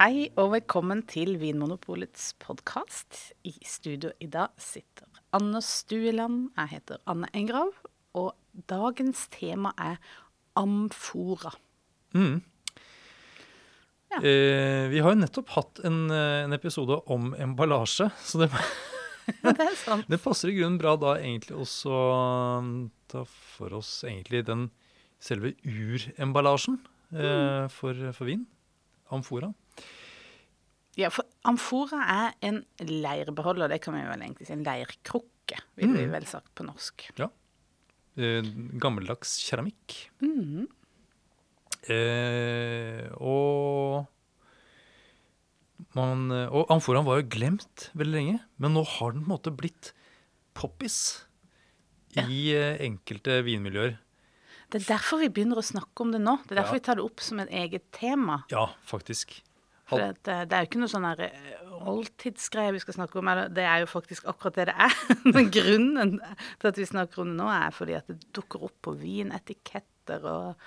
Hei og velkommen til Vinmonopolets podkast. I studio i dag sitter Anne Stueland. Jeg heter Anne Engrav. Og dagens tema er amfora. Mm. Ja. Eh, vi har jo nettopp hatt en, eh, en episode om emballasje, så det, det sant. det passer i grunnen bra da egentlig også um, ta for oss egentlig den selve uremballasjen eh, for, for vin. Amfora. Ja, for amfora er en leirbeholder. Det kan vi vel egentlig si. En leirkrukke, vil vi Mm. vel sagt på norsk. Eh, gammeldags keramikk. Mm. Eh, og man, og amforaen var jo glemt veldig lenge, men nå har den på en måte blitt poppis Ja. i eh, enkelte vinmiljøer. Det er derfor vi begynner å snakke om det nå. Det er derfor Ja. vi tar det opp som et eget tema. Ja, faktisk. For det, eh, det er jo ikke noe sånn eh, oldtidsgreie vi skal snakke om. Det er jo faktisk akkurat det det er. Men grunnen til at vi snakker om det nå, er fordi at det dukker opp på vinetiketter og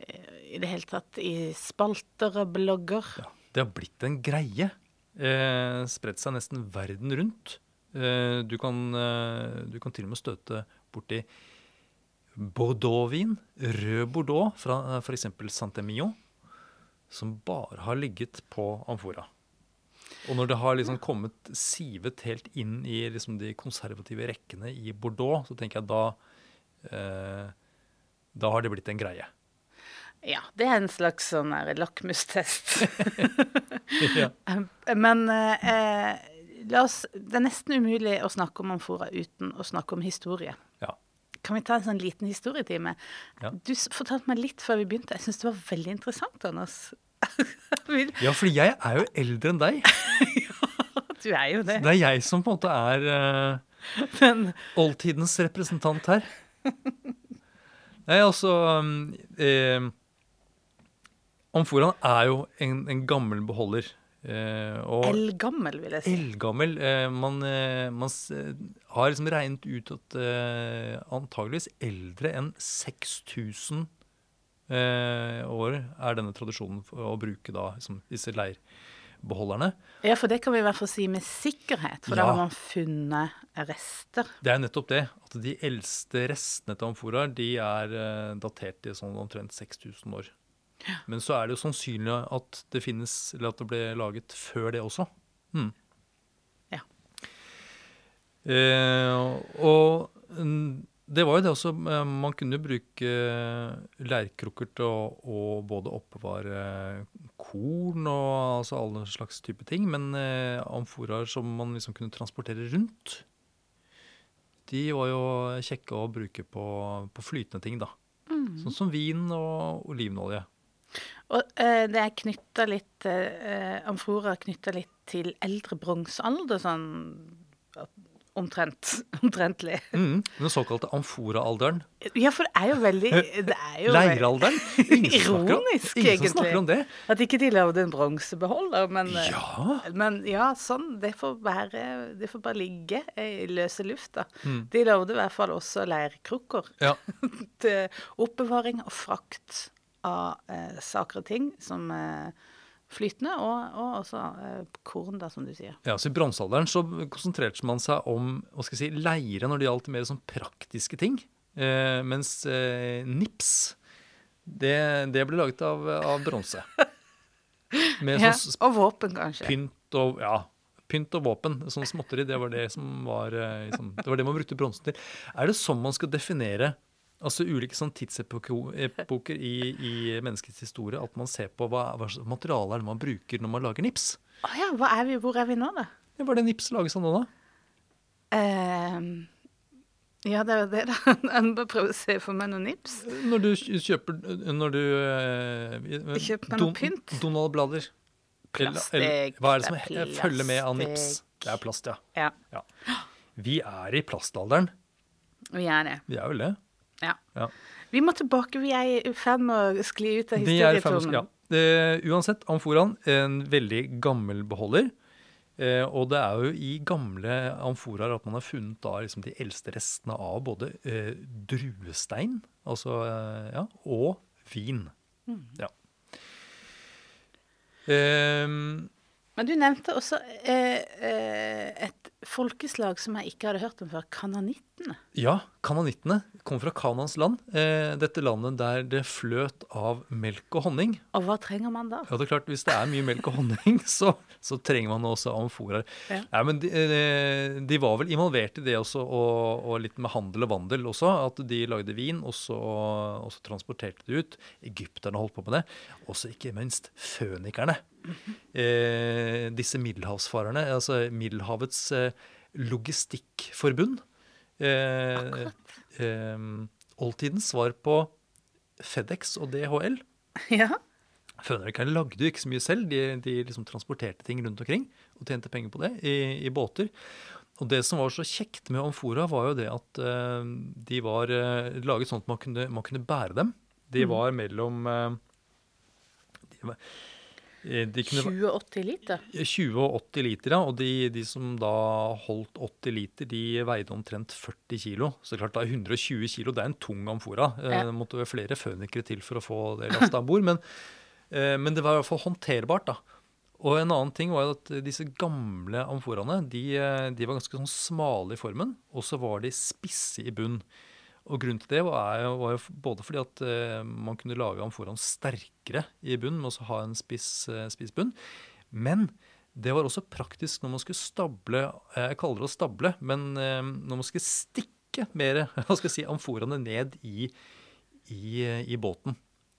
eh, i det hele tatt i spalter og blogger. Ja, det har blitt en greie. Eh, spredt seg nesten verden rundt. Eh, du, kan, eh, du kan til og med støte borti Bordeaux-vin, rød Bordeaux fra f.eks. Saint-Emilion, som bare har ligget på amfora. Og når det har liksom kommet sivet helt inn i liksom de konservative rekkene i Bordeaux, så tenker jeg da eh, Da har det blitt en greie. Ja, det er en slags sånn lakmustest. ja. Men eh, la oss, det er nesten umulig å snakke om amfora uten å snakke om historie. Kan vi ta en sånn liten historietime? Ja. Du fortalte meg litt før vi begynte. Jeg syns det var veldig interessant, Anders. Ja, fordi jeg er jo eldre enn deg. ja, du er jo det. Det er jeg som på en måte er uh, Men oldtidens representant her. Nei, altså um, eh, Amforaen er jo en, en gammel beholder. Eh, eldgammel, vil jeg si. eldgammel. Eh, man eh, man eh, har liksom regnet ut at eh, antageligvis eldre enn 6000 eh, år er denne tradisjonen å bruke da liksom, disse leirbeholderne. Ja, for det kan vi i hvert fall si med sikkerhet, for da har man funnet rester. Det er nettopp det. At de eldste restene til amforaer de er eh, datert til sånn omtrent 6000 år. Men så er det jo sannsynlig at det finnes, eller at det ble laget før det også. Mm. Eh, og mm, det var jo det også eh, Man kunne bruke leirkrukker til å, å både oppbevare korn og altså alle slags type ting, men eh, amforaer som man liksom kunne transportere rundt, de var jo kjekke å bruke på, på flytende ting, da. Sånn som vin og olivenolje. Og eh, det er knytta litt eh, Amforaer knytta litt til eldre bronsealder, sånn omtrent. Omtrentlig. Mm, den såkalte amforaalderen. Ja, for det er jo veldig det er jo Leiralderen. Ingen ironisk, snakker Ingen egentlig. snakker om det. At ikke de lagde en bronsebeholder, men eh, Ja. Men ja, sånn. Det får, bare, det får bare ligge i løse lufta. Mm. De lagde i hvert fall også leirkrukker Ja. til oppbevaring og frakt av eh, saker og ting som eh, flytende, og, og også eh, korn, da, som du sier. Ja, så I bronsealderen så konsentrerte man seg om hva skal jeg si, leire når det gjaldt mer sånn praktiske ting. Eh, mens eh, nips, det, det ble laget av, av bronse. Ja, sånn og våpen, kanskje. pynt og ja, pynt og våpen. Sånn småtteri. Det var det som var liksom, Det var det man brukte bronsen til. Er det sånn man skal definere altså ulike sånn tidsepoker i, i menneskets historie? At man ser på hva, hva slags materiale er det man bruker når man lager nips? Oh ja, er vi, hvor er vi nå, da? Ja, Hva er det nips lages av nå, da? Uh, ja, det er jo det, da. Jeg må bare prøve å se for meg noen nips. Når du kjøper Når du uh, Kjøper meg noe pynt? Donald Blader. Plastikk, hva er det som det er følger med av nips? Det er plast, ja. Ja, ja. Vi er i plastalderen. vi er det. Vi er vel det. Ja. Ja. Vi må tilbake. Vi er i ferd med å skli ut av historietronen. ja. Det, uansett, amforaen en veldig gammel beholder. Eh, og det er jo i gamle amforaer at man har funnet da liksom de eldste restene av både eh, druestein altså, ja, og vin. Mm. Ja. Ehm, Men du nevnte også eh, eh, et folkeslag som jeg ikke hadde hørt om før. Kananittene. ja, kananittene kom fra Kanans land. Eh, dette landet der det fløt av melk og honning. Og hva trenger man da? Ja, det er klart, Hvis det er mye melk og honning, så, så trenger man også amforaer. Ja. Nei, men de, eh, de var vel involvert i det også, og, og litt med handel og vandel også. At de lagde vin, og så, og så transporterte de ut. Egypterne holdt på med det. Også ikke minst fønikerne. eh, disse middelhavsfarerne, altså Middelhavets eh, logistikkforbund. Eh, eh, oldtidens svar på FedEx og DHL. Ja. Fønikerne lagde jo ikke så mye selv. De, de liksom transporterte ting rundt omkring og tjente penger på det i, i båter. Og det som var så kjekt med Amfora, var jo det at eh, de var eh, laget sånn at man kunne, man kunne bære dem. De Mhm. var mellom eh, de, var, 20-80 liter. 20 og 80 liter, ja. Og de, de som da holdt 80 liter, de veide omtrent 40 kilo. Så klart da 120 kilo, det er en tung amfora. Eh, Ja. Det måtte være flere fønikere til for å få det lasta om bord. Men, eh, men det var i hvert fall håndterbart, da. Og en annen ting var at disse gamle amforaene de, eh, de var ganske sånn smale i formen, og så var de spisse i bunn. Og grunnen til det var jo, var jo både fordi at uh, man kunne lage amforaen sterkere i bunnen med å ha en spiss, uh, spiss bunn, men det var også praktisk når man skulle stable eh, Jeg kaller det å stable, men uh, når man skulle stikke mer hva skal si, amforaene ned i, i, i båten.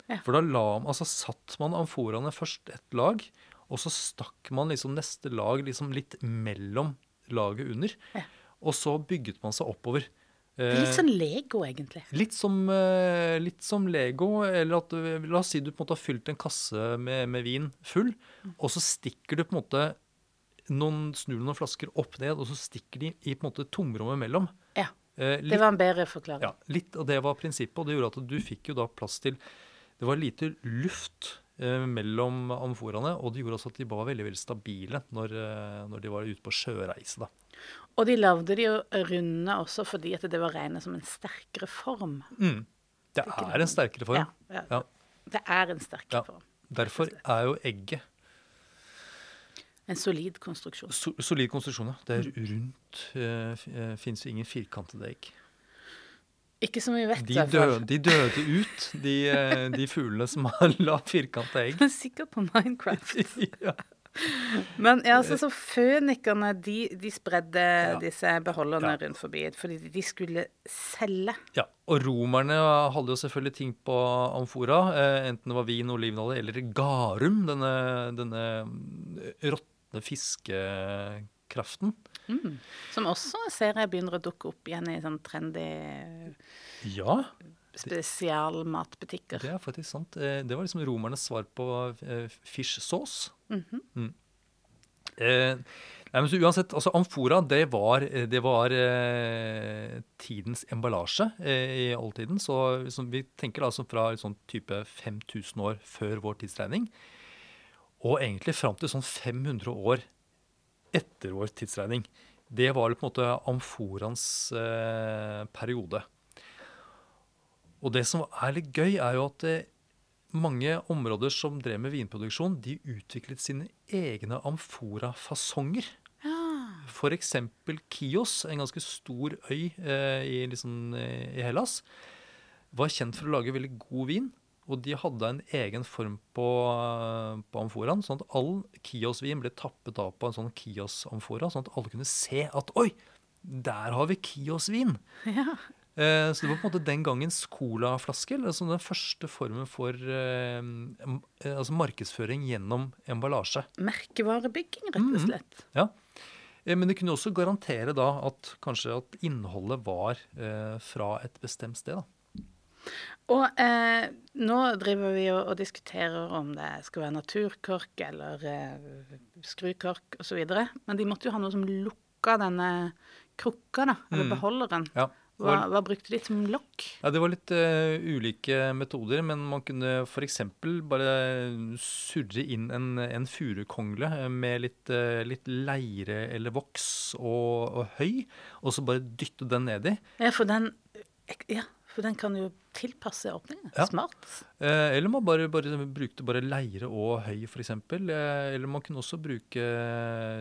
Ja. For da la, altså, satt man amforaene først et lag, og så stakk man liksom neste lag liksom litt mellom laget under. Ja. Og så bygget man seg oppover. Litt sånn Lego, egentlig. Litt som, eh, litt som Lego, eller at la oss si du på en måte har fylt en kasse med, med vin full, og så stikker du på en måte noen, snur noen flasker opp ned, og så stikker de i på en måte tomrommet mellom. Ja. Eh, Det var en bedre forklaring. ja, litt og det var prinsippet, og det gjorde at du fikk jo da plass til Det var lite luft eh, mellom amforaene, og det gjorde også at de var veldig veldig stabile når, eh, når de var ute på sjøreise. da. Og de lagde de jo runde også fordi at det var regnet som en sterkere form. Mm. Det er en sterkere form. Ja, ja. Det er en sterkere Ja. form. Derfor er jo egget En solid konstruksjon. So solid konstruksjon, ja. Det er rundt. Uh, Fins jo ingen firkantede egg. Ikke som vi vet, De døde, de døde ut, de, eh, de fuglene som har la firkanta egg. Men sikkert på Minecraft. ja. Men ja, altså, så fønikerne, de, de spredde disse beholderne Ja. rundt forbi fordi de skulle selge. ja. Og romerne hadde jo selvfølgelig ting på amfora, eh, enten det var vin, olivenolje eller garum, denne, denne råtne fiskekraften. Mm. Som også ser jeg begynner å dukke opp igjen i sånn trendy Ja, spesialmatbutikker. det er faktisk sant. Eh, Det var liksom romernes svar på eh, fish sauce. Mhm. Mm. Eh, nei, men så uansett, altså Amfora det var, det var eh, tidens emballasje eh, i oldtiden. Så liksom, vi tenker altså fra sånn type 5000 år før vår tidsregning. Og egentlig fram til sånn 500 år etter vår tidsregning. Det var på en måte amforaens eh, periode. Og det som er litt gøy, er jo at eh, mange områder som drev med vinproduksjon, de utviklet sine egne amforafasonger. Ja. F.eks. Kios, en ganske stor øy eh, i, liksom, eh, i Hellas, var kjent for å lage veldig god vin. Og de hadde en egen form på, eh, på amforaen, sånn at all Kios-vin ble tappet av på en sånn Kios-amfora, sånn at alle kunne se at oi, der har vi Kios-vin! ja. Eh, så det var på en måte den gangens colaflaske, eller altså den første formen for eh, eh, altså markedsføring gjennom emballasje. Merkevarebygging, rett og Mhm. slett. Ja. Eh, Men det kunne også garantere da at kanskje at innholdet var eh, fra et bestemt sted. da. Og eh, nå driver vi og, og diskuterer om det skal være naturkork eller eh, skrukork osv. Men de måtte jo ha noe som lukka denne krukka, da, eller Mm. beholderen. Ja. Hva, hva brukte de som lokk? Ja, Det var litt uh, ulike metoder, men man kunne f.eks. bare surre inn en, en furukongle eh, med litt, uh, litt leire eller voks og, og høy, og så bare dytte den nedi. Ja, for den Ja, for den kan jo tilpasse åpningen. Ja. Smart. Eh, eller man bare, bare brukte bare leire og høy, f.eks. Eh, eller man kunne også bruke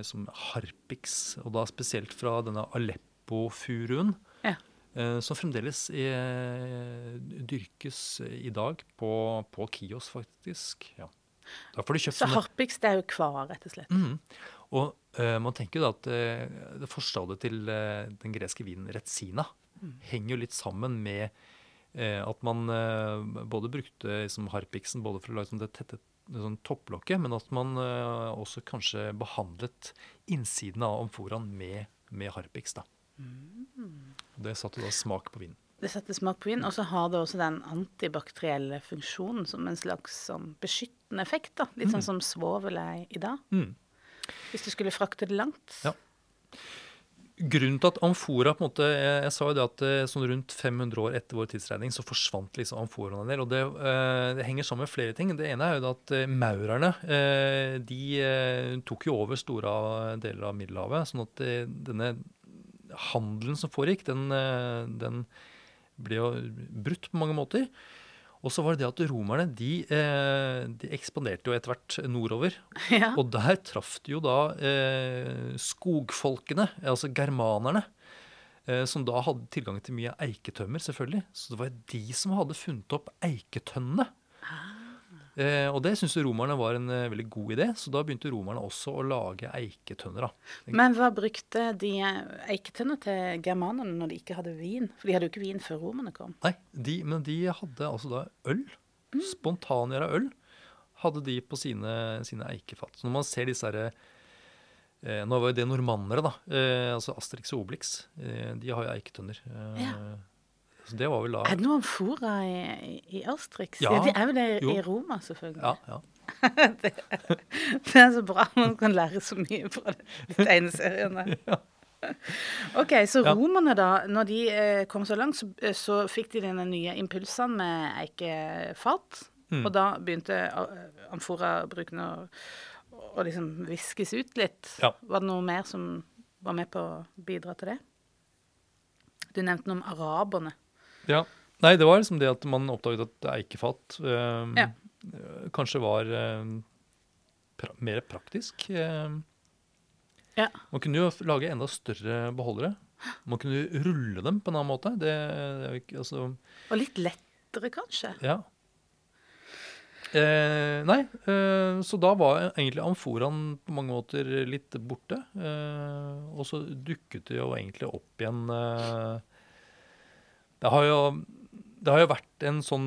som harpiks, og da spesielt fra denne Aleppo-furuen. Eh, som fremdeles eh, dyrkes i dag på, på Kios, faktisk. Ja. Så harpiks, det er jo kvar, rett og slett. Mm. Og eh, man tenker jo da at eh, det forstadiet til eh, den greske vinen retsina henger jo litt sammen med eh, at man eh, både brukte liksom, harpiksen både for å lage liksom, det tette sånn topplokket, men at man eh, også kanskje behandlet innsiden av amforaen med, med harpiks. da. Og Det satte da smak på vinen. Det setter smak på vin, og så har det også den antibakterielle funksjonen som en slags sånn beskyttende effekt. da. Litt sånn som svovel er i dag. Mm. Hvis du skulle frakte det langt. Ja. Grunnen til at amfora på en måte, Jeg, jeg sa jo det at eh, sånn rundt 500 år etter vår tidsregning så forsvant liksom amforaen en del. og det, eh, det henger sammen med flere ting. Det ene er jo at eh, maurerne eh, de tok jo over store deler av Middelhavet. sånn at denne handelen som foregikk, den, eh, den ble jo brutt på mange måter. Og så var det det at romerne de, eh, de ekspanderte jo etter hvert nordover. Ja. Og der traff de jo da eh, skogfolkene, altså germanerne, eh, som da hadde tilgang til mye eiketømmer, selvfølgelig. Så det var de som hadde funnet opp eiketønnene. Eh, og det syntes romerne var en eh, veldig god idé, så da begynte romerne også å lage eiketønner. da. Men hva brukte de eiketønner til germanerne når de ikke hadde vin? For de hadde jo ikke vin før romerne kom. Nei, de, men de hadde altså da øl. Spontangjæra øl hadde de på sine, sine eikefat. Så når man ser disse herre eh, Nå var jo det normannere, da. Eh, altså Asterix og Obelix. Eh, de har jo eiketønner. Eh, Ja. Så det var vel da Er det noe amfora i, i Astrix? Ja, de er vel det jo. i Roma, selvfølgelig. Ja, ja. det, det er så bra. Man kan lære så mye fra de de ja. OK, så Ja. romerne, da, når de eh, kom så langt, så, så fikk de denne nye impulsene med eikefat. Mm. Og da begynte eh, amforabruken å, å liksom viskes ut litt. Ja. Var det noe mer som var med på å bidra til det? Du nevnte noe om araberne. Ja. Nei, det var liksom det at man oppdaget at eikefat eh, Ja. eh, kanskje var eh, pra mer praktisk. Eh, Ja. Man kunne jo lage enda større beholdere. Man kunne rulle dem på en annen måte. Det, det er altså, Og litt lettere, kanskje. ja. Eh, nei, eh, så da var egentlig amforaen på mange måter litt borte. Eh, og så dukket det jo egentlig opp igjen eh, Det har jo det har jo vært en sånn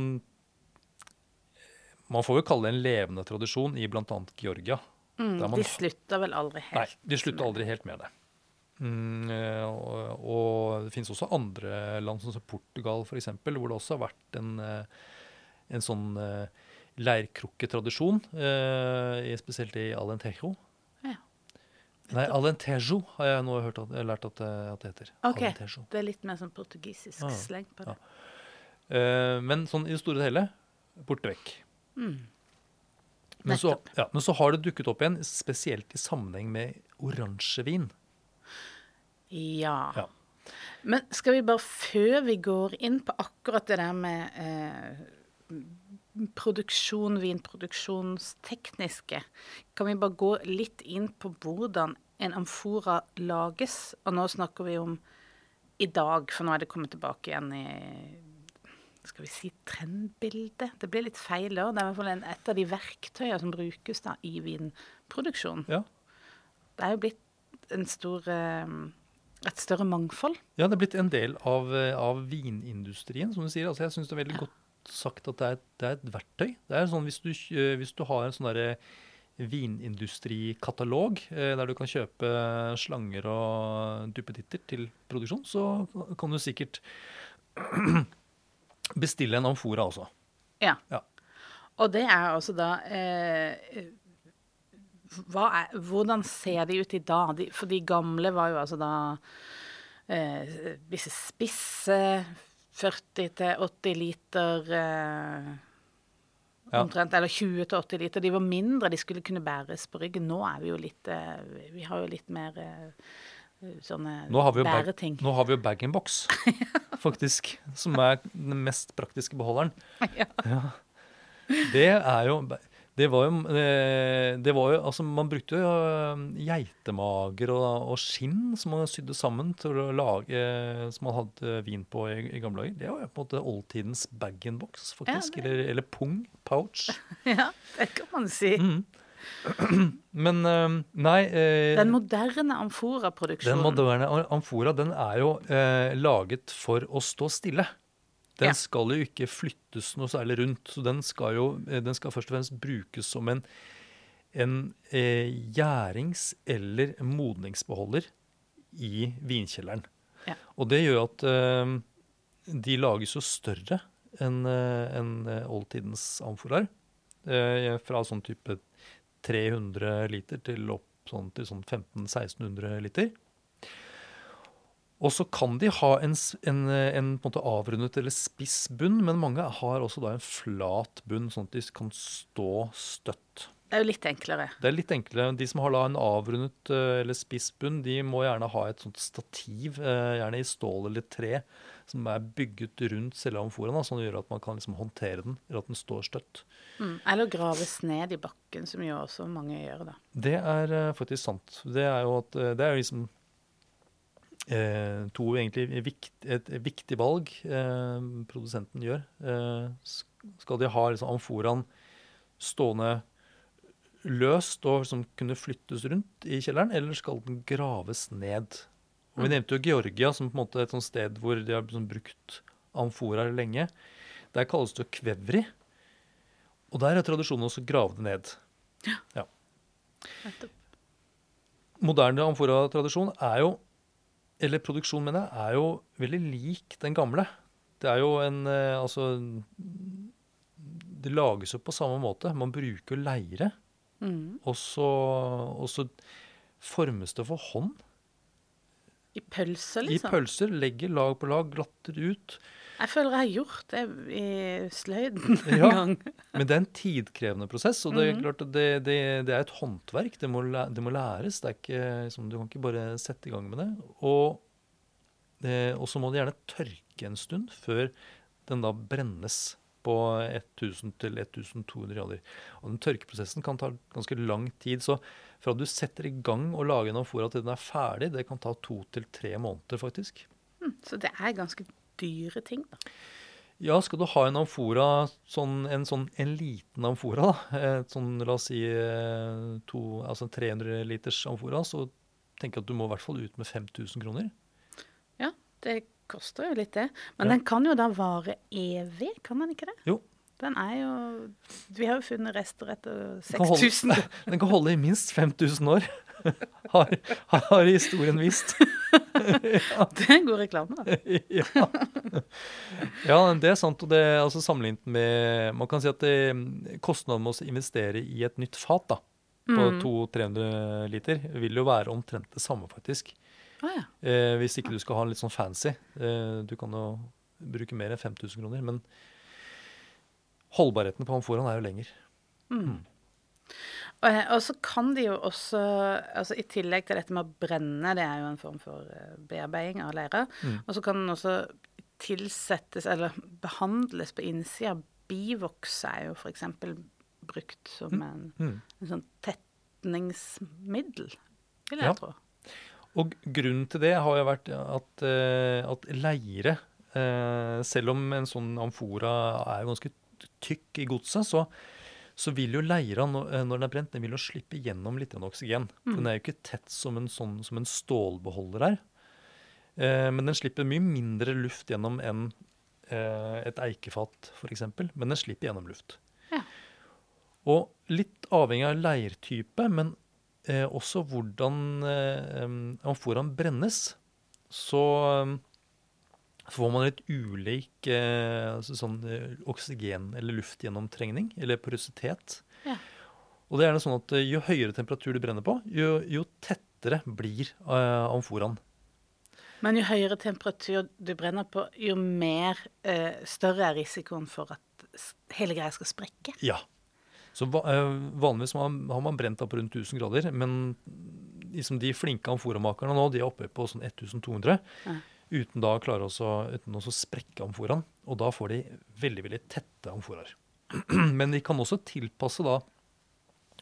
Man får jo kalle det en levende tradisjon i bl.a. Georgia. Mm, man de slutta vel aldri helt. Nei, de slutta aldri helt med det. Mm, eh, og, og det finnes også andre land, sånn som Portugal f.eks., hvor det også har vært en, eh, en sånn eh, leirkrukketradisjon, eh, spesielt i Alentejo. Ja. Nei, Alentejo har jeg nå hørt at, lært at, det- at det heter. Ok. Alentejo. Det er litt mer sånn portugisisk Ah, sleng på det. Eh, men sånn i det store og hele borte vekk. Mm. Men så, ja, men så har det dukket opp igjen, spesielt i sammenheng med oransjevin. Ja. Ja. Men skal vi bare, før vi går inn på akkurat det der med eh, produksjon, vinproduksjonstekniske, kan vi bare gå litt inn på hvordan en amfora lages? Og nå snakker vi om i dag, for nå er det kommet tilbake igjen i skal vi si trendbildet? Det blir litt feil da. Det er i hvert fall en, et av de verktøyene som brukes da i vinproduksjon. Ja. Det er jo blitt en stor, eh, et større mangfold. Ja, det er blitt en del av, eh, av vinindustrien, som du sier. Altså, jeg syns det er veldig godt sagt at det er, det er et verktøy. Det er sånn Hvis du, hvis du har en sånn derre vinindustrikatalog eh, der du kan kjøpe slanger og duppeditter til produksjon, så kan du sikkert bestille en amfora også. Ja. Ja. Og det er altså da eh, er, Hvordan ser de ut i dag? De, for de gamle var jo altså da eh, disse spisse 40-80 liter eh, Ja. Omtrent, eller 20-80 liter. De var mindre, de skulle kunne bæres på ryggen. Nå er vi jo litt eh, Vi har jo litt mer eh, sånne bæreting. Nå har vi jo bag-in-box, faktisk, som er den mest praktiske beholderen. Ja. Det er jo Det var jo, eh, det var jo Altså, man brukte jo eh, geitemager og, og skinn som man sydde sammen til å lage Som man hadde vin på i, i gamle dager. Det var jo på en måte oldtidens bag-in-box, faktisk. Ja, eller, eller pung. Pouch. ja, det kan man si. Mm. Men eh, nei eh, Den moderne Den moderne amfora den er jo eh, laget for å stå stille. Den skal jo ikke flyttes noe særlig rundt. så Den skal jo eh, den skal først og fremst brukes som en, en eh, gjærings- eller modningsbeholder i vinkjelleren. Ja. Og det gjør at eh, de lages jo større enn en eh, oldtidens amforaer. Eh, fra sånn type 300 liter til opp sånn, til sånn 1500-1600 liter. Og så kan de ha en, en, eh, en på en avrundet eller spiss bunn, men mange har også da en flat bunn, sånn at de kan stå støtt. Det er jo litt enklere. Det er litt enklere. De som har en avrundet eh, eller spiss bunn, de må gjerne ha et sånt stativ, eh, gjerne i stål eller tre, som er bygget rundt selve amforaen, sånn at det gjør at man kan liksom håndtere den, eller at den står støtt. Mm. Eller graves ned i bakken, som jo også mange gjør, da. Det er faktisk sant. Det er jo at det er jo liksom eh, to egentlig vikt, et viktig valg eh, produsenten gjør. Eh, skal de ha liksom amforaen stående løst og liksom kunne flyttes rundt i kjelleren, eller skal den graves ned? Og Vi nevnte jo Georgia som på en måte et sånt sted hvor de har liksom brukt amforaer lenge. Der kalles det kvevri. Og der er tradisjonen også å grave det ned. Ja. moderne amfora-tradisjon er jo Eller produksjon, mener jeg, er jo veldig lik den gamle. Det er jo en eh, Altså Det lages jo på samme måte. Man bruker leire, Mm. og så, og så formes det for hånd. I pølser, liksom? I pølser. Legger lag på lag, glatter ut. Jeg føler jeg har gjort det i sløyden en Ja. gang. Men det er en tidkrevende prosess, og det er Mhm. klart at det, det, det er et håndverk. Det må, det må læres. Ikke, liksom, du kan ikke bare sette i gang med det. Og, eh, så må det gjerne tørke en stund før den da brennes på 1000 til 1200 grader. Og den tørkeprosessen kan ta ganske lang tid. Så fra du setter i gang å lage en amfora til den er ferdig, det kan ta to til tre måneder, faktisk. Mm. Så det er ganske dyre ting, da. Ja, skal du ha en amfora, sånn, en, sånn, en liten amfora, da, sånn, la oss si eh, to, altså 300 liters amfora, så tenker jeg at du må i hvert fall ut med 5000 kroner. Ja, det koster jo litt, det. Men Ja. den kan jo da vare evig, kan den ikke det? Jo. Den er jo Vi har jo funnet rester etter 6000. Den kan holde i minst 5000 år, har, har historien vist. Det er en god reklame, da. ja. ja, det er sant. Og det er altså sammenlignet med Man kan si at det, kostnaden med å investere i et nytt fat da, på Mm. 200-300 liter vil jo være omtrent det samme, faktisk. Ah, ja. Eh, hvis ikke du skal ha en litt sånn fancy. Eh, du kan jo bruke mer enn 5000 kroner. Men holdbarheten på amforaen er jo lenger. Mm. Og, og så kan de jo også, altså i tillegg til dette med å brenne, det er jo en form for eh, bearbeiding av leire, Mm. og så kan den også tilsettes eller behandles på innsida. Bivoks er jo f.eks. brukt som en, Mm. en sånn tetningsmiddel, vil jeg Ja. tro. Og grunnen til det har jo vært at, eh, at leire, eh, selv om en sånn amfora er ganske tykk i godset, så, så vil jo leira når, eh, den er brent, den vil jo slippe gjennom litt oksygen. Mm. Den er jo ikke tett som en, sånn, som en stålbeholder er. Eh, men den slipper mye mindre luft gjennom enn eh, et eikefat, f.eks. Men den slipper gjennom luft. Ja. Og litt avhengig av leirtype, men eh, også hvordan eh, Om foran brennes, så em, får man litt ulik eh, altså sånn, eh, oksygen- eller luftgjennomtrengning, eller porøsitet. Ja. Og det er gjerne sånn at eh, jo høyere temperatur du brenner på, jo, jo tettere blir eh, amforaen. Men jo høyere temperatur du brenner på, jo mer eh, større er risikoen for at hele greia skal sprekke. Ja. Så eh, vanligvis har man, har man brent opp rundt 1000 grader, men liksom de flinke amforamakerne nå, de er oppe på sånn 1200. Ja. Uten da å klare også, uten å sprekke amforaen. Og da får de veldig veldig tette amforaer. Men de kan også tilpasse da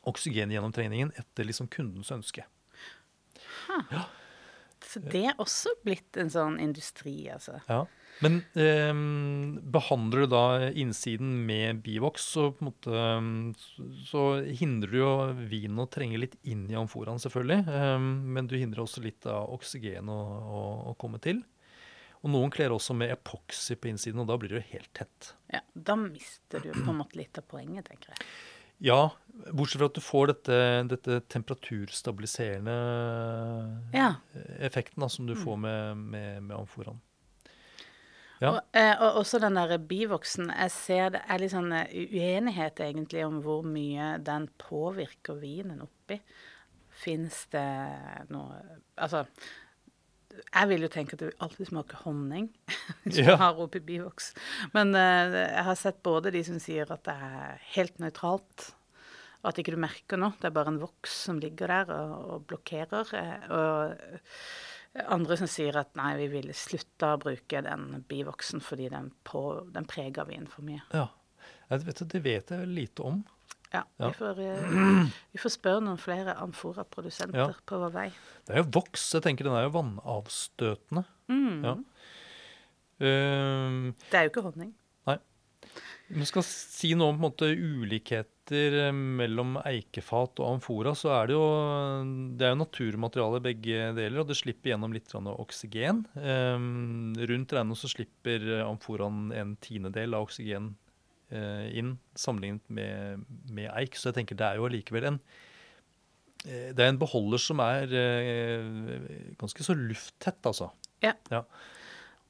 oksygengjennomtrengningen etter liksom kundens ønske. Så det er også blitt en sånn industri, altså. Ja. Men eh, behandler du da innsiden med Bivox, så måte ehm, så, så hindrer du jo vinen å trenge litt inn i amforaen, selvfølgelig. Eh, men du hindrer også litt av oksygen å, å, å komme til. Og noen kler også med epoxy på innsiden, og da blir det jo helt tett. Ja, Da mister du på en måte litt av poenget, tenker jeg. Ja, bortsett fra at du får dette, dette temperaturstabiliserende Ja. effekten da, som du får med, med, med amforaen. Ja. Og, eh, og også den der bivoksen. Jeg ser det er litt sånn eh, uenighet egentlig om hvor mye den påvirker vinen oppi. Fins det noe Altså, jeg vil jo tenke at det alltid smaker honning hvis du Ja. har oppi bivoks. Men uh, jeg har sett både de som sier at det er helt nøytralt, og at ikke du merker noe. Det er bare en voks som ligger der og, og blokkerer. eh, Og andre som sier at nei, vi ville slutta å bruke den bivoksen fordi den, på, den preger vinen for mye. ja. Vet, det vet jeg lite om. Ja, Ja. Vi, får, eh, vi får spørre noen flere amfora-produsenter Ja. på vår vei. Det er jo voks. Jeg tenker den er jo vannavstøtende. Mm. Ja. Uh, Det er jo ikke honning. Nei. vi skal si noe om måte, ulikheter eh, mellom eikefat og amfora, så er det jo det er jo naturmateriale begge deler, og det slipper gjennom litt oksygen. Um, rundt regnet så slipper amforaen en tiendedel av oksygen inn, sammenlignet med, med eik. Så jeg tenker det er jo allikevel en eh, det er en beholder som er eh, ganske så lufttett, altså. Ja. Ja.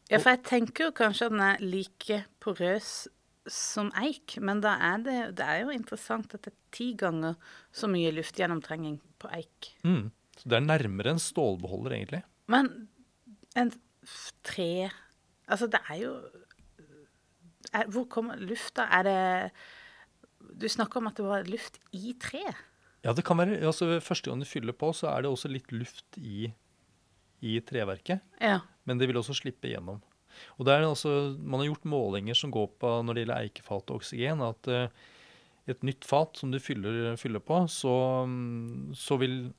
Ja, for jeg tenker jo kanskje at den er like porøs som eik, men da er det, det er jo interessant at det er ti ganger så mye luftgjennomtrenging på eik. Mm. Så det er nærmere en stålbeholder, egentlig. Men en tre Altså, det er jo er, Hvor kommer lufta? Er det Du snakker om at det var luft i treet? Ja, det kan være, altså Første gang du fyller på, så er det også litt luft i, i treverket. Ja. Men det vil også slippe gjennom. Og det er også, Man har gjort målinger som går på når det gjelder eikefat og oksygen, at uh, et nytt fat som du fyller, fyller på, så, så vil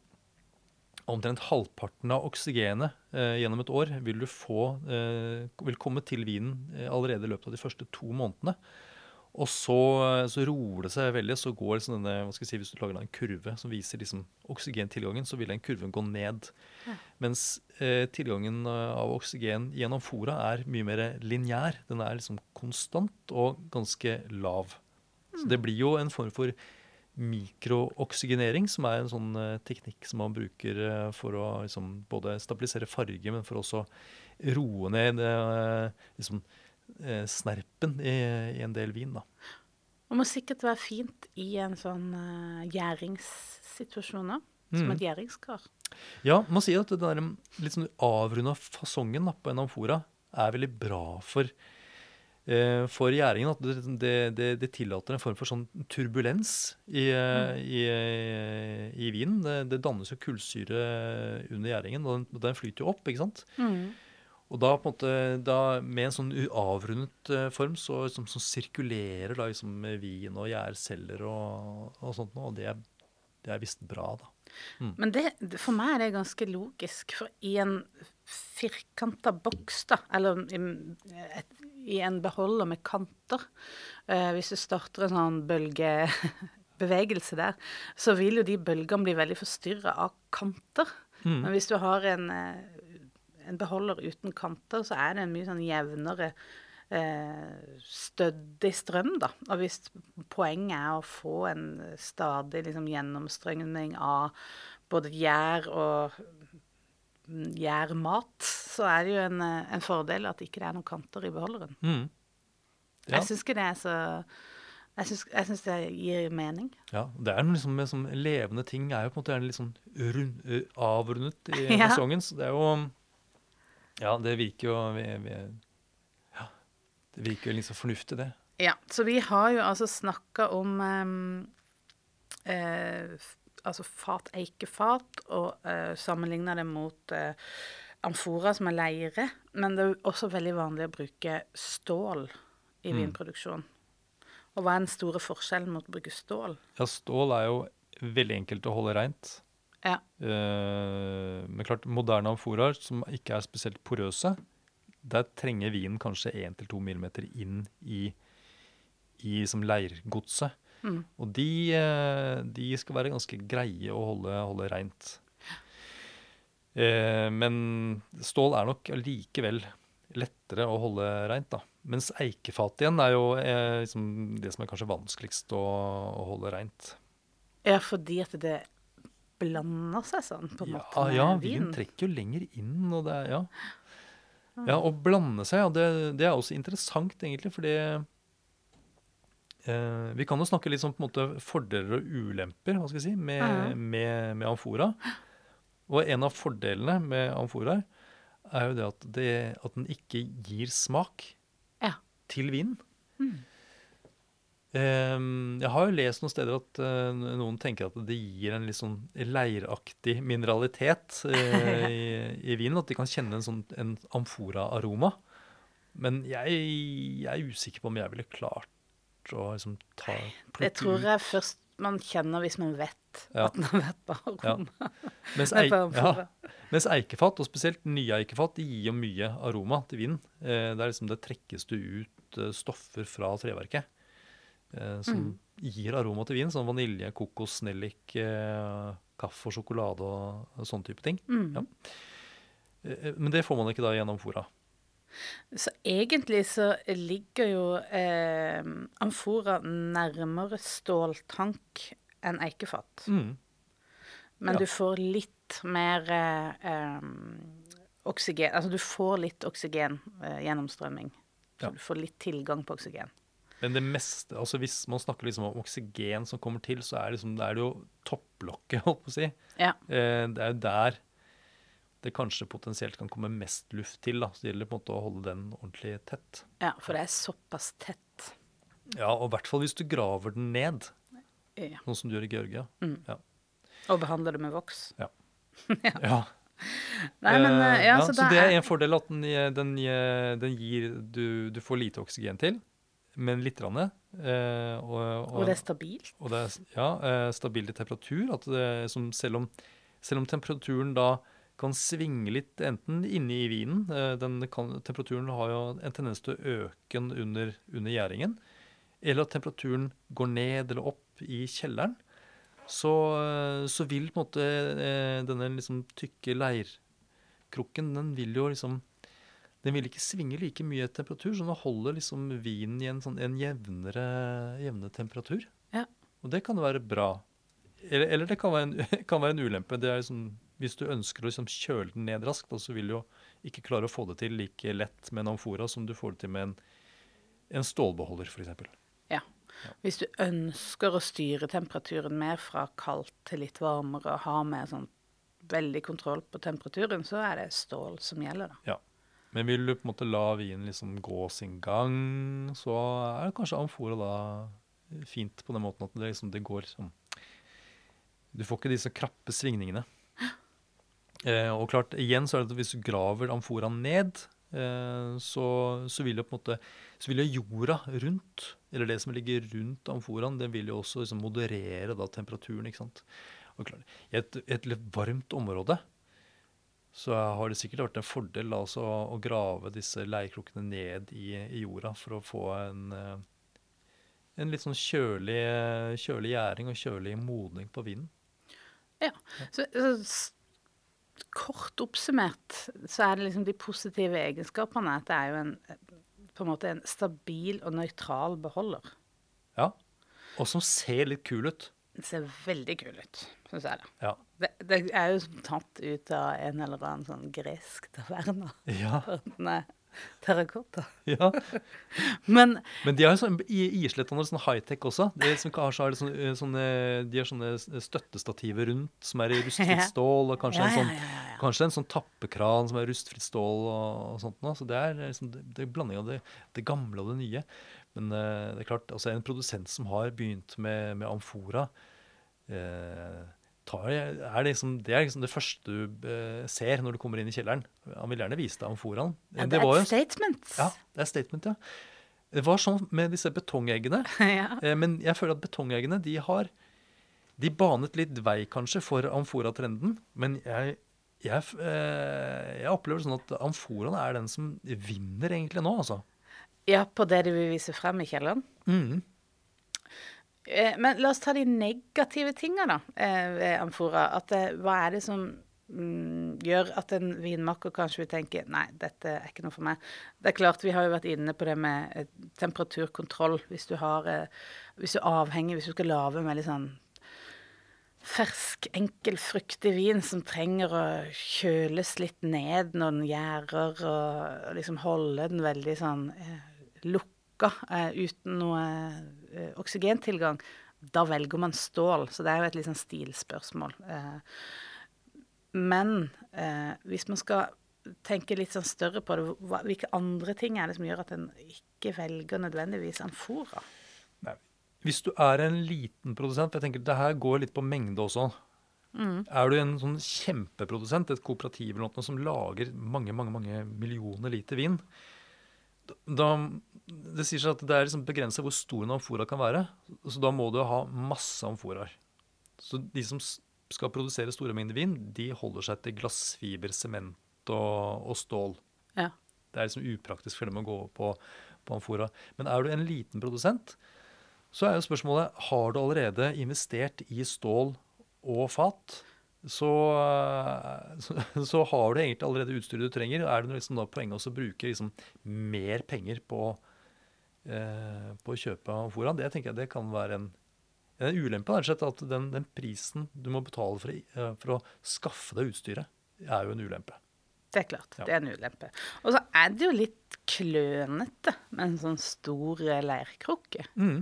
omtrent halvparten av oksygenet eh, gjennom et år vil du få eh, vil komme til vinen eh, allerede i løpet av de første to månedene. Og så, eh, så roer det seg veldig. Så går liksom denne, hva skal jeg si, Hvis du lager en kurve som viser liksom oksygentilgangen, så vil den kurven gå ned. Ja. Mens eh, tilgangen eh, av oksygen gjennom fora er mye mer lineær. Den er liksom konstant og ganske lav. Så det blir jo en form for mikrooksygenering, som er en sånn eh, teknikk som man bruker eh, for å liksom, både stabilisere farge, men for også roe ned eh, liksom, snerpen i, i en del vin. da. Det må sikkert være fint i en sånn uh, gjæringssituasjon òg. Som Mm. et gjæringskar. Ja, man sier at den der litt sånn avrunda fasongen da, på en amfora er veldig bra for, for gjæringen. At det, det, det, det tillater en form for sånn turbulens i, mm. i, eh, i vinen. Det, det dannes jo kullsyre under gjæringen, og den, den flyter jo opp, ikke sant? Mm. Og da på en måte, da, med en sånn avrundet eh, form, så, som, som sirkulerer da liksom med vin og gjærceller og, og sånt og det det er visst bra, da. Men det, for meg er det ganske logisk, for i en firkanta boks, da, eller et, i en beholder med kanter eh, Hvis du starter en sånn bølgebevegelse der, så vil jo de bølgene bli veldig forstyrra av kanter. Mm. Men hvis du har en, eh, en beholder uten kanter, så er det en mye sånn jevnere eh, stødig strøm, da. Og hvis poenget er å få en stadig liksom, gjennomstrømning av både gjær og mm, gjærmat, så er det jo en, eh, en fordel at ikke det er noen kanter i beholderen. Mm. Ja. Jeg syns ikke det er så Jeg syns, det gir mening. Ja, det er liksom med sånn levende ting er jo på en måte litt sånn rund, avrundet i Ja. fasongen. Så det er jo Ja, det virker jo vi, vi, Ja, det virker jo liksom fornuftig, det. Ja, så vi har jo altså snakka om um, eh, altså fat, eikefat, og uh, sammenligna det mot uh, amfora, som er leire. Men det er også veldig vanlig å bruke stål i Mm. vinproduksjon. Og hva er den store forskjellen mot å bruke stål? Ja, stål er jo veldig enkelt å holde reint. Ja. Uh, men klart, moderne amforaer som ikke er spesielt porøse, der trenger vinen kanskje 1-2 mm inn i, i som leirgodset. Mm. Og de, eh, de skal være ganske greie å holde, holde reint. Eh, men stål er nok likevel lettere å holde reint, da. Mens eikefat igjen er jo eh, liksom det som er kanskje vanskeligst å, å holde reint. ja, fordi at det blander seg sånn, på en Ja, måte, med ja, vin. vin trekker jo lenger inn, og det er Ja. Ja, å blande seg, ja, det, det er også interessant, egentlig, fordi eh, Vi kan jo snakke litt om på en måte fordeler og ulemper hva skal si, med, mm. med, med amfora. Og en av fordelene med amforaer er jo det at, det at den ikke gir smak Ja. til vinen. Mm. Ehm, jeg har jo lest noen steder at eh, noen tenker at det gir en litt sånn leiraktig mineralitet eh, i, i vinen. At de kan kjenne en sånn en amfora-aroma. Men jeg, jeg er usikker på om jeg ville klart å liksom ta Det tror jeg først man kjenner hvis man vet Ja. at den har vært på aroma. Mens, eik, ja, mens eikefat, og spesielt nye eikefat, de gir jo mye aroma til vinen. Eh, det er liksom det trekkes det ut eh, stoffer fra treverket eh, som Mm. gir aroma til vin. Sånn vanilje, kokos, nellik, eh, kaffe og sjokolade og, sånne type ting. Mm. Ja. Eh, men det får man ikke da gjennom fora. Så egentlig så ligger jo eh, amfora nærmere ståltank enn eikefat. Mm. Men ja. du får litt mer eh, oksygen Altså du får litt oksygen eh. Så Ja. du får litt tilgang på oksygen. Men det meste, altså hvis man snakker liksom om oksygen som kommer til, så er, liksom, det, er det jo topplokket, holdt på å si. Ja. Eh, det er jo der det kanskje potensielt kan komme mest luft til. da, Så det gjelder på en måte å holde den ordentlig tett. ja, for det er såpass tett. Ja, Og i hvert fall hvis du graver den ned, Ja. sånn som du gjør i Georgia. Mm. Ja. Og behandler det med voks. ja. Nei, men Eh, eh, ja, ja, så, så det er en fordel at den, den, den gir du, du får lite oksygen til, men litt. Rann, eh, og, Og det er stabilt. Og det er ja, stabilt stabil i temperatur. At det, som selv, om, selv om temperaturen da kan svinge litt enten inne i vinen eh, den kan, Temperaturen har jo en tendens til å øke under, under gjæringen. Eller at temperaturen går ned eller opp i kjelleren. Så, eh, så vil på en måte eh, denne liksom tykke leirkrukken Den vil jo liksom den vil ikke svinge like mye i temperatur, så den holder liksom vinen i en, sånn, en jevnere, jevne temperatur. Ja. Og det kan jo være bra. Eller, eller det kan være, en, kan være en ulempe. Det er liksom, hvis du ønsker å liksom kjøle den ned raskt, så vil du jo ikke klare å få det til like lett med en amfora som du får det til med en, en stålbeholder, f.eks. Ja. Hvis du ønsker å styre temperaturen mer fra kaldt til litt varmere og ha med sånn veldig kontroll på temperaturen, så er det stål som gjelder, da. Ja. Men vil du på en måte la vinen liksom gå sin gang, så er det kanskje amfora da fint på den måten at det, liksom, det går sånn Du får ikke disse krappe svingningene. Eh, og klart, igjen så er det at hvis du graver amforaen ned, eh, så, så vil jo på en måte så vil jo jorda rundt, eller det som ligger rundt amforaen, det vil jo også liksom moderere da temperaturen. ikke sant? Og klart, I et, et litt varmt område så har det sikkert vært en fordel da, altså, å grave disse leirkrukkene ned i, i jorda for å få en, eh, en litt sånn kjølig, kjølig gjæring og kjølig modning på vinen. Så, så s- kort oppsummert så er det liksom de positive egenskapene at det er jo en på en måte en stabil og nøytral beholder. Ja. Og som ser litt kul ut. Den ser veldig kul ut, syns jeg. da. Ja. Det, det er jo som tatt ut av en eller annen sånn gresk taverna. Ja. Den er terrakotta. ja. Men Men de har jo sånn, i islettene sånn high-tech også. De, som kanskje har sånne, sånne, de har sånne støttestativer rundt som er i rustfritt stål, og kanskje, Ja, en sånn, ja, ja, ja. kanskje en sånn tappekran som er rustfritt stål og, og sånt. Nå. Så det er liksom, det, det er blanding av det, det gamle og det nye. Men uh, det er klart, altså en produsent som har begynt med, med amfora, eh, tar, er liksom, det er liksom det første du eh, ser når du kommer inn i kjelleren. Han vil gjerne vise deg amforaen. Ja, det, er et statement. Ja, det er statement, ja. Det var sånn med disse betongeggene. ja. Eh, men jeg føler at betongeggene de har De banet litt vei, kanskje, for amfora-trenden. Men jeg, jeg, eh, jeg opplever sånn at amforaen er den som vinner egentlig nå, altså. Ja, på det de vil vise frem i kjelleren? Mm. Eh, Men la oss ta de negative tingene da, eh, ved amfora. At, eh, hva er det som mm, gjør at en vinmaker kanskje vil tenke nei, dette er ikke noe for meg. Det er klart, vi har jo vært inne på det med temperaturkontroll. Hvis du har Hvis du er avhengig, hvis du skal lage en veldig sånn fersk, enkel, fruktig vin som trenger å kjøles litt ned når den gjærer, og liksom holde den veldig sånn eh, lukka eh, uten noe eh, oksygentilgang, da velger man stål. Så det er jo et litt sånn stilspørsmål. Eh, men eh, hvis man skal tenke litt sånn større på det, hvilke andre ting er det som gjør at en ikke velger nødvendigvis amfora? Nei. Hvis du er en liten produsent, for jeg tenker det her går litt på mengde også. Er du en sånn kjempeprodusent, et kooperativ eller noe som lager mange mange, mange millioner liter vin, da, det sier seg at det er liksom begrenset hvor stor en amfora kan være. Så da må du ha masse amforaer. Så de som skal produsere store mengder vin, de holder seg til glassfiber, sement og, og stål. Ja. Det er liksom upraktisk for dem å gå på, på amfora. Men er du en liten produsent, så er jo spørsmålet har du allerede investert i stål og fat. Så, så, så har du egentlig allerede utstyret du trenger. Er det liksom da poenget å bruke liksom mer penger på, eh, på å kjøpe foran Det tenker jeg det kan være en, en ulempe. rett At den, den prisen du må betale for, eh, for å skaffe deg utstyret, er jo en ulempe. Det er klart. Ja. Det er en ulempe. Og så er det jo litt klønete med en sånn stor eh, leirkrukke. Mm.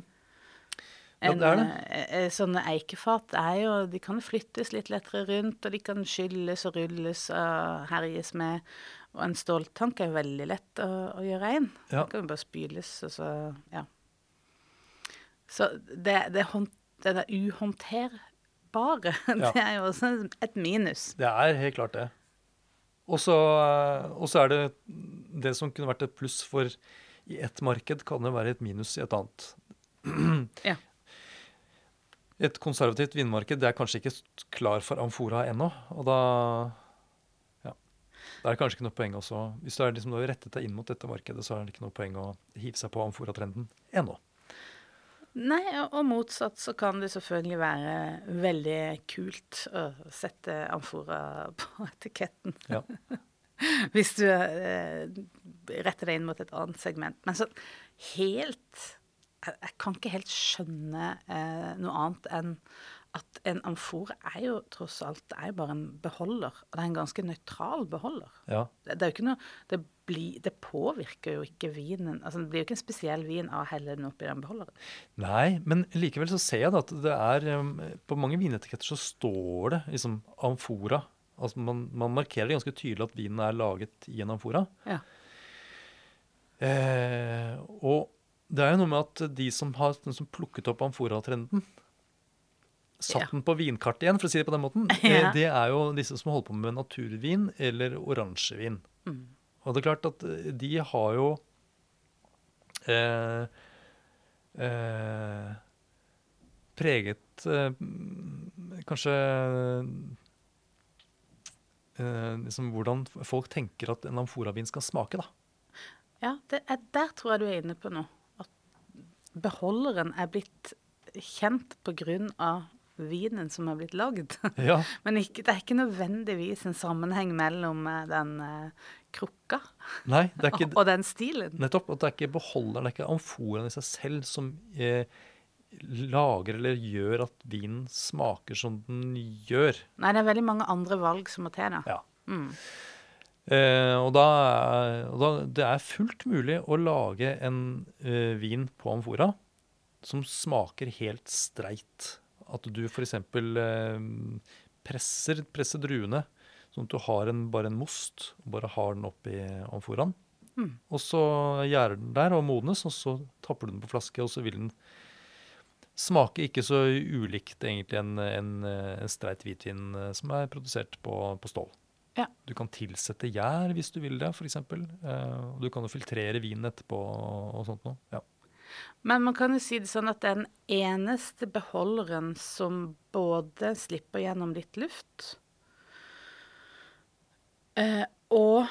Ja, det er det. sånne eikefat er jo De kan flyttes litt lettere rundt, og de kan skylles og rulles og herjes med. Og en ståltank er veldig lett å, å gjøre rein. Ja. Den kan bare spyles, og så Ja. Så det, det, hånd, det der uhåndterbare, Ja. det er jo også et minus. Det er helt klart det. Og så eh, og så er det det som kunne vært et pluss for i ett marked, kan jo være et minus i et annet. Ja. Et konservativt vinmarked det er kanskje ikke klar for amfora ennå. Og da da er det kanskje ikke noe poeng også. Hvis du er liksom, har rettet deg inn mot dette markedet, så er det ikke noe poeng å hive seg på amforatrenden ennå. Nei, og- og motsatt så kan det selvfølgelig være veldig kult å sette amfora på etiketten. Ja. Hvis du eh, retter deg inn mot et annet segment. Men så helt Jeg, jeg kan ikke helt skjønne eh, noe annet enn at en amfore er jo tross alt det er bare en beholder. Og det er en ganske nøytral beholder. Ja. Det, det er jo ikke noe det, bli, det påvirker jo ikke vinen. Altså, det blir jo ikke en spesiell vin av å helle den oppi den beholderen. Nei, men likevel så ser jeg da at det er um, På mange vinetiketter så står det liksom amfora. Altså man, man markerer ganske tydelig at vinen er laget i en amfora. Ja. Eh, og det er jo noe med at de som har som plukket opp amfora-trenden, satt den på vinkartet igjen, for å si det på den måten, det er jo disse som holder på med naturvin eller oransjevin. Mm. Og det er klart at eh, de har jo eh, eh, preget eh, kanskje eh, liksom hvordan folk tenker at en amforavin skal smake, da. Ja, det er, der tror jeg du er inne på noe. At beholderen er blitt kjent på grunn av vinen som er blitt lagd. Ja, Men ikke, det er ikke nødvendigvis en sammenheng mellom eh, den uh, krukka Nei, det ikke og den stilen. nettopp at det er ikke beholderen, det er ikke amforaen i seg selv som eh, lager eller gjør at vinen smaker som den gjør. Nei, det er veldig mange andre valg som må til da. Ja. Mm. Eh, og da, og da Det er fullt mulig å lage en eh, vin på amfora som smaker helt streit. At du f.eks. Eh, presser, presser druene sånn at du har en, bare en most, og bare har den oppi amforaen. Mm. Og så gjærer den der og modnes, og så tapper du den på flaske, og så vil den Smaker ikke så ulikt egentlig en, en, en streit hvitvin eh, som er produsert på, på stål. Ja. Du kan tilsette gjær hvis du vil det, f.eks. Eh, og du kan jo filtrere vinen etterpå og sånt noe. Ja. Men man kan jo si det sånn at den eneste beholderen som både slipper gjennom litt luft, eh, og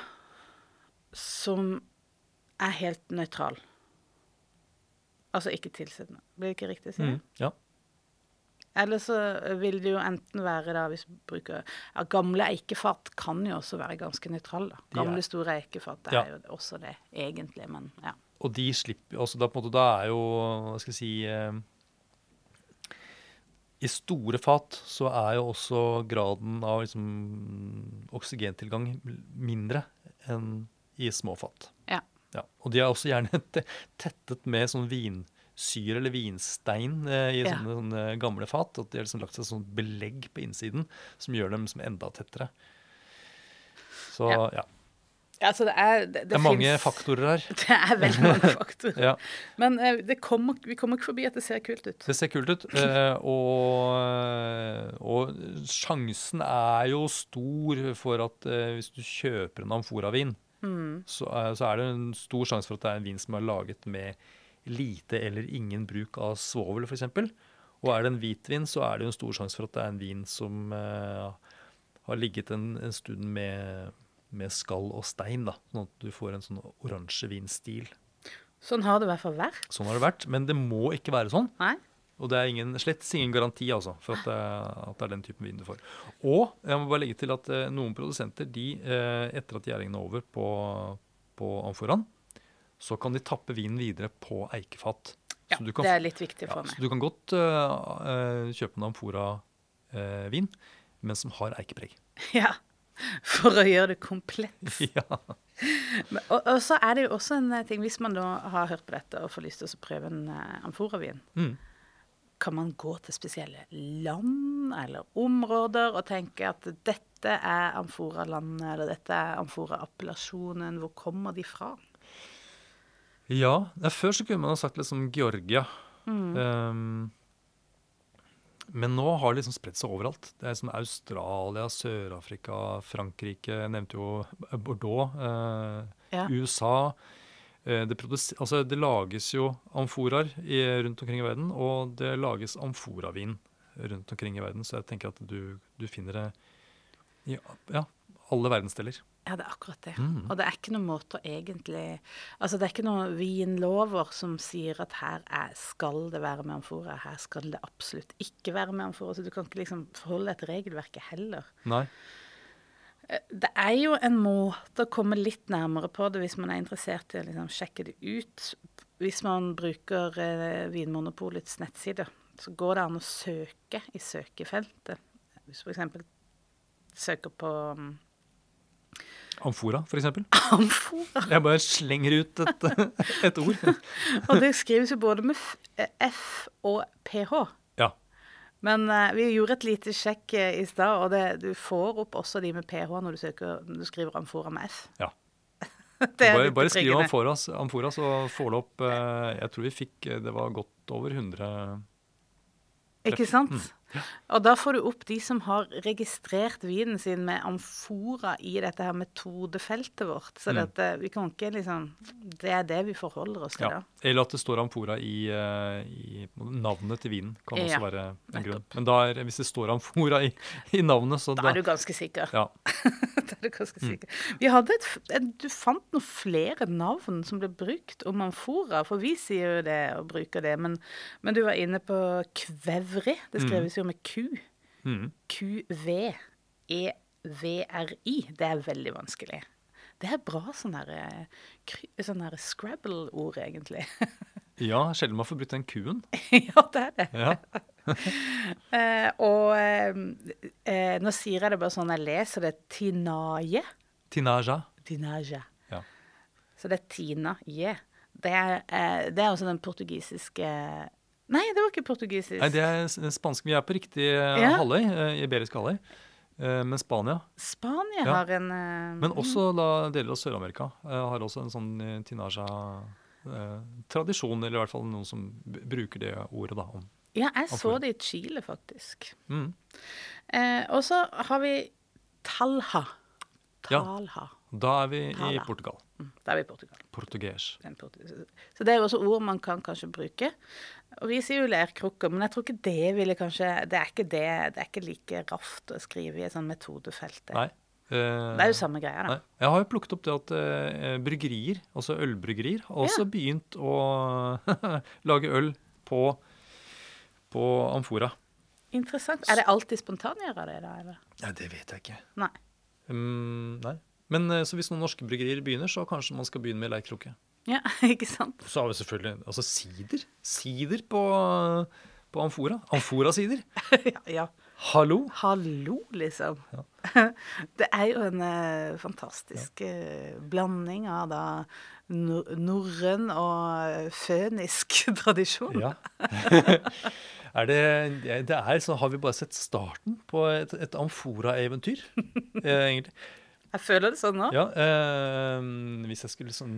som er helt nøytral Altså ikke tilsettende. Blir det ikke riktig å si? Mm, ja. Eller så vil det jo enten være da hvis vi bruker ja, Gamle eikefat kan jo også være ganske nøytrale. Gamle, store eikefat Ja. er jo også det, egentlig, men ja. Og de slipper altså da, på en måte, da er jo Hva skal jeg si eh, I store fat så er jo også graden av liksom, oksygentilgang mindre enn i små fat. Ja. Ja. Og de er også gjerne tettet med sånn vinsyre eller vinstein eh, i Ja. sånne, sånne gamle fat. At de har liksom lagt seg sånn belegg på innsiden som gjør dem som enda tettere. Så Ja. ja. Altså, det er Det, Det er mange finnes- faktorer her. Det er veldig mange faktorer. Ja. Men eh, det kommer, vi kommer ikke forbi at det ser kult ut. Det ser kult ut. eh, og, og sjansen er jo stor for at eh, hvis du kjøper en amforavin, Mm. så, så er det en stor sjanse for at det er en vin som er laget med lite eller ingen bruk av svovel, f.eks. Og er det en hvitvin, så er det jo en stor sjanse for at det er en vin som har ligget en, en stund med, med skall og stein, da, sånn at du får en sånn oransje vinstil. Sånn har det i hvert fall vært. Sånn har det vært, men det må ikke være sånn. Nei? Og det er ingen, slett ingen garanti altså, for at det, at det er den typen vin du får. Og jeg må bare legge til at eh, noen produsenter, de, eh, etter at gjæringen er over på, på amforaen, så kan de tappe vinen videre på eikefat. Ja, kan, det er litt viktig ja, meg. så du kan godt uh, kjøpe en amfora-vin, men som har eikepreg. Ja. For å gjøre det komplett. ja. Men- Og, og så er det jo også en eh, ting, hvis man da har hørt på dette og får lyst til å prøve en uh, amforavin, Mm. kan man gå til spesielle land eller områder og tenke at dette er amforalandet, eller dette er amfora-appellasjonen. Hvor kommer de fra? Ja, Før så kunne man ha sagt liksom Georgia. Mm. Um, men nå har det liksom spredt seg overalt. Det er som Australia, Sør-Afrika, Frankrike. Jeg nevnte jo Bordeaux. eh, Ja. USA. Eh, det, altså, det lages jo amforaer rundt omkring i verden, og det lages amforavin rundt omkring i verden. Så jeg tenker at du, du finner det i ja, alle verdensdeler. Ja, det er akkurat det. Mm. Og det er ikke noen måte å egentlig Altså, det er ikke noen vinlover som sier at her er, skal det være med amfora, her skal det absolutt ikke være med amfora. Så du kan ikke liksom forholde deg til regelverket heller. Nei. Eh, Det er jo en måte å komme litt nærmere på det hvis man er interessert i å liksom sjekke det ut. Hvis man bruker eh, Vinmonopolets nettside, så går det an å søke i søkefeltet. Hvis f.eks. søker på um, Amfora, for eksempel. amfora. Jeg bare slenger ut et, et ord. Og det skrives jo både med f, og ph. Ja. Men uh, vi gjorde et lite sjekk eh, i stad, og det, du får opp også de med ph når du, søker, når du skriver amfora med f. Ja. Det bare, bare skriv. Amfora, Amfora, så får du opp uh, Jeg tror vi fikk Det var godt over 100 Ikke sant? Og da får du opp de som har registrert vinen sin med amfora i dette her metodefeltet vårt. Så Mm. dette, vi kan ikke liksom Det er det vi forholder oss til da. Eller at det står Amfora i, eh, i navnet til vinen. Kan også Ja, være en grunn. Men da er, hvis det står Amfora i, i navnet, så Da er du ganske sikker. ja. da er du ganske sikker. Vi hadde et, du fant noen flere navn som ble brukt om amfora, for vi sier jo det og bruker det. Men, men du var inne på kvevri. Det skrives jo med Q. Mm. Q-V-E-V-R-I. Det er veldig vanskelig. Det er bra sånn der, eh, sånn Scrabble-ord, egentlig. ja, sjelden man får brukt den Q-en. ja, det er det. Ja. Eh, og eh, eh, nå sier jeg det bare sånn jeg leser det. Tinaje. Tinaja. Tinaja. Ja. Så det er Tina Je. Det eh, det er også den portugisiske Nei, det var ikke portugisisk. Nei, det er spansk. Vi er på riktig Ja. halvøy, iberisk halvøy. Eh, Men Spania, Spania Ja. har en eh, men også da deler av Sør-Amerika, eh, har også en sånn eh, tinaja-tradisjon, eller i hvert fall noen som bruker det ordet da, om Ja, jeg så det i Chile, faktisk. Mm. Eh, og så har vi Talha. Ja. Da er vi i Portugal. Mm, Da er vi i Portugal. Portuges. Så det er jo også ord man kan kanskje bruke. Og vi sier jo lerkrukker, men jeg tror ikke det ville kanskje Det er ikke det. Det er ikke like raft å skrive i et sånt metodefelt. Nei. Uh, Det er jo samme greia, da. Nei. Jeg har jo plukket opp det at uh, bryggerier, altså ølbryggerier, har også Ja. begynt å lage øl på, på amfora. Interessant. Er det alltid spontangjøra det, da? eller? Nei, det vet jeg ikke. Nei. Um, nei. Men eh, så hvis noen norske bryggerier begynner, så kanskje man skal begynne med leirkrukke. Ja, ikke sant? Så har vi selvfølgelig altså sider. Sider på, på amfora. Amfora-sider. ja, ja. Hallo! Hallo, liksom. Det er jo en eh, fantastisk eh, blanding av da nor norrøn og fønisk tradisjon. Ja. er det, det er så har vi bare sett starten på et, et amfora-eventyr, eh, egentlig. Jeg føler det sånn nå. Ja, eh, hvis jeg skulle sånn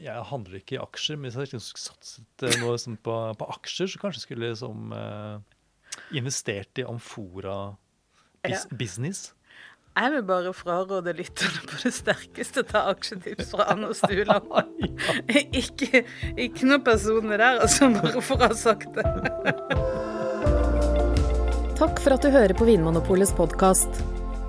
Jeg handler ikke i aksjer, men hvis jeg liksom skulle satset eh, noe sånn på, på aksjer, så kanskje jeg skulle liksom eh, investert i amfora bis Ja. business. Jeg vil bare fraråde lytterne på det sterkeste ta aksjetips fra Anne Stueland. ikke, ikke noen personer der, altså, bare for å ha sagt det. Takk for at du hører på Vinmonopolets podkast.